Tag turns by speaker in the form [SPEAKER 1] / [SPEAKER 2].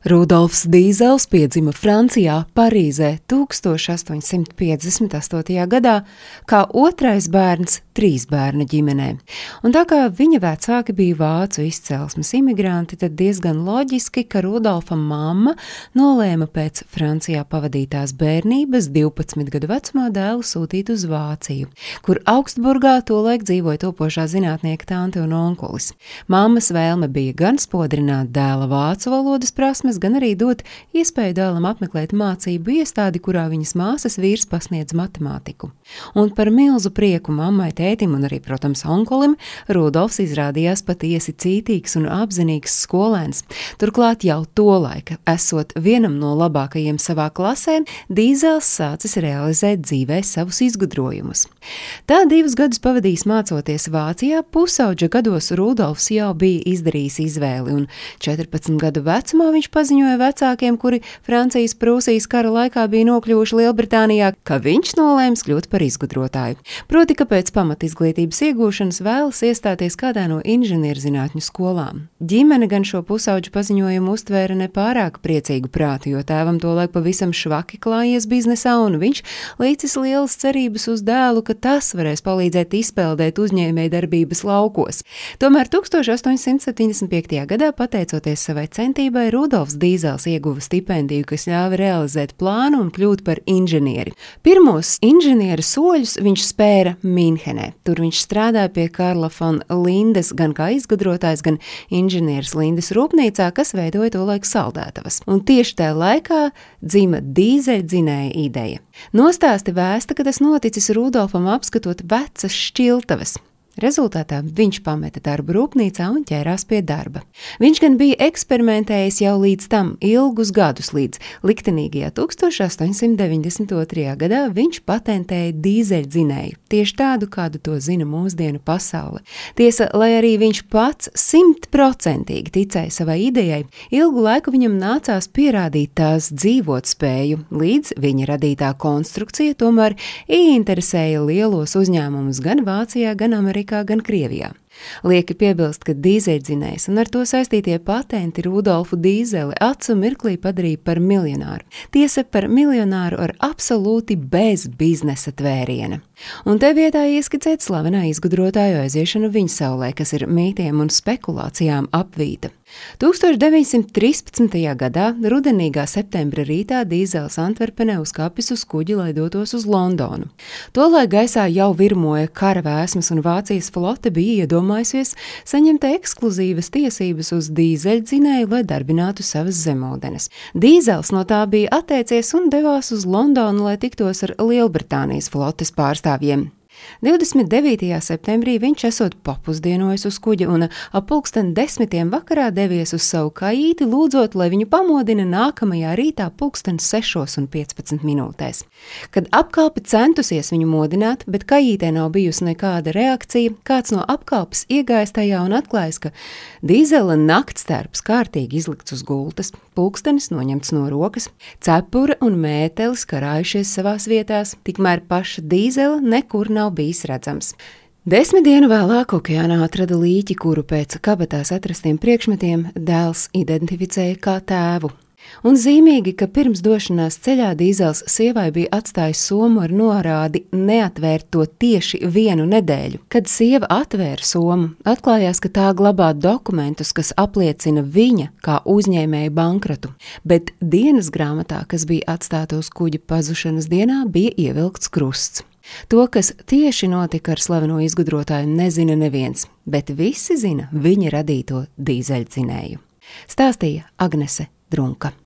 [SPEAKER 1] Rudolfs Dīzels piedzima Francijā, Parīzē 1858. gadā kā otrais bērns trīs bērnu ģimenē. Un tā kā viņa vecāki bija vācu izcelsmes imigranti, tad diezgan loģiski, ka Rudolfa mamma nolēma pēc Francijā pavadītās bērnības 12 gadu vecumā dēlu sūtīt uz Vāciju, kur Augstburgā tolaik dzīvoja topošā zinātnieka tante un onkulis. Mammas vēlme bija gan spodrināt dēla vācu valodas prasmes, prasmes, gan arī dot iespēju dēlam apmeklēt mācību iestādi, kurā viņas māsas vīrs pasniedz matemātiku. Un par milzu prieku mammai, tētim un arī, protams, onkulim, Rudolfs izrādījās patiesi cītīgs un apzinīgs skolēns. Turklāt jau tolaika, esot vienam no labākajiem savā klasē, Dīzels sācis realizēt dzīvē savus izgudrojumus. Tā divus gadus pavadījis mācoties Vācijā, pusauģa gados Rudolfs jau bija izdarījis izvēli, un 14 gadu vecumā viņš paziņoja vecākiem, kuri Francijas-Prūsijas kara laikā bija nokļuvuši Lielbritānijā, ka viņš nolēms kļūt par izgudrotāju. Proti, ka pēc pamatizglītības iegūšanas vēlas iestāties kādā no inženierzinātņu skolām. Ģimene gan šo pusauģu paziņojumu uztvēra nepārāk priecīgu prātu, jo tēvam tolaik pavisam švaki klājies biznesā, un viņš līdzis lielas cerības uz dēlu, ka tas varēs palīdzēt izpeldēt uzņēmēju darbības laukos. Tomēr 1875. gadā, pateicoties savai centībai, Rudolfs Karls Dīzels ieguva stipendiju, kas ļāva realizēt plānu un kļūt par inženieri. Pirmos inženieru soļus viņš spēra Mīnhenē. Tur viņš strādāja pie Karla von Lindes gan kā izgudrotājs, gan inženieris Lindes rūpnīcā, kas veidoja to laiku saldētavas. Un tieši tajā laikā dzima dīzeļdzinēja ideja. Nostāsti vēsta, ka tas noticis Rudolfam apskatot vecas šķiltavas. Rezultātā viņš pameta darbu rūpnīcā un ķērās pie darba. Viņš gan bija eksperimentējis jau līdz tam ilgus gadus, līdz liktenīgajā 1892. gadā viņš patentēja dīzeļdzinēju, tieši tādu, kādu to zina mūsdienu pasaule. Tiesa, lai arī viņš pats simtprocentīgi ticēja savai idejai, ilgu laiku viņam nācās pierādīt tās dzīvot spēju, līdz viņa radītā konstrukcija tomēr ieinteresēja lielos uzņēmumus gan Vācijā, gan Amerikā Amerikā, gan Krievijā. Lieki piebilst, ka dīzeļdzinējs un ar to saistītie patenti Rudolfu Dīzeli acu mirklī padarīja par miljonāru. Tiesa par miljonāru ar absolūti bez biznesa tvēriena. Un te vietā ieskicēt slavenā izgudrotāju aiziešanu viņa saulē, kas ir mītiem un spekulācijām apvīta. 1913. gadā, rudenīgā septembra rītā, Dīzels Antverpenē uzkāpis uz kuģi, lai dotos uz Londonu. Tolaik gaisā jau virmoja kara vēsmas, un Vācijas flote bija iedomājusies saņemt ekskluzīvas tiesības uz dīzeļdzinēju, lai darbinātu savas zemūdenes. Dīzels no tā bija atteicies un devās uz Londonu, lai tiktos ar Lielbritānijas flotes pārstāvjiem. 29. septembrī viņš esot papusdienojis uz kuģa un ap pulksten desmitiem vakarā devies uz savu kaīti, lūdzot, lai viņu pamodina nākamajā rītā pulksten 6,15 minūtēs. Kad apkalpe centusies viņu modināt, bet kaītē nav bijusi nekāda reakcija, kāds no apkalpes iegājis tajā un atklājis, ka dīzela naktstērps kārtīgi izlikts uz gultas, pulkstenis noņemts no rokas, cepura un mētelis karājušies savās vietās, tikmēr paša dīzela nekur nav bijis bijis redzams. Desmit dienu vēlāk okeānā atrada līķi, kuru pēc kabatās atrastiem priekšmetiem dēls identificēja kā tēvu. Un zīmīgi, ka pirms došanās ceļā dīzels sievai bija atstājis somu ar norādi neatvērt to tieši vienu nedēļu. Kad sieva atvēra somu, atklājās, ka tā glabā dokumentus, kas apliecina viņa kā uzņēmēja bankrotu, bet dienas grāmatā, kas bija atstāta uz kuģa pazušanas dienā, bija ievilkts krusts. To, kas tieši notika ar slaveno izgudrotāju, nezina neviens, bet visi zina viņa radīto dīzeļdzinēju. Stāstīja Agnese Drunka.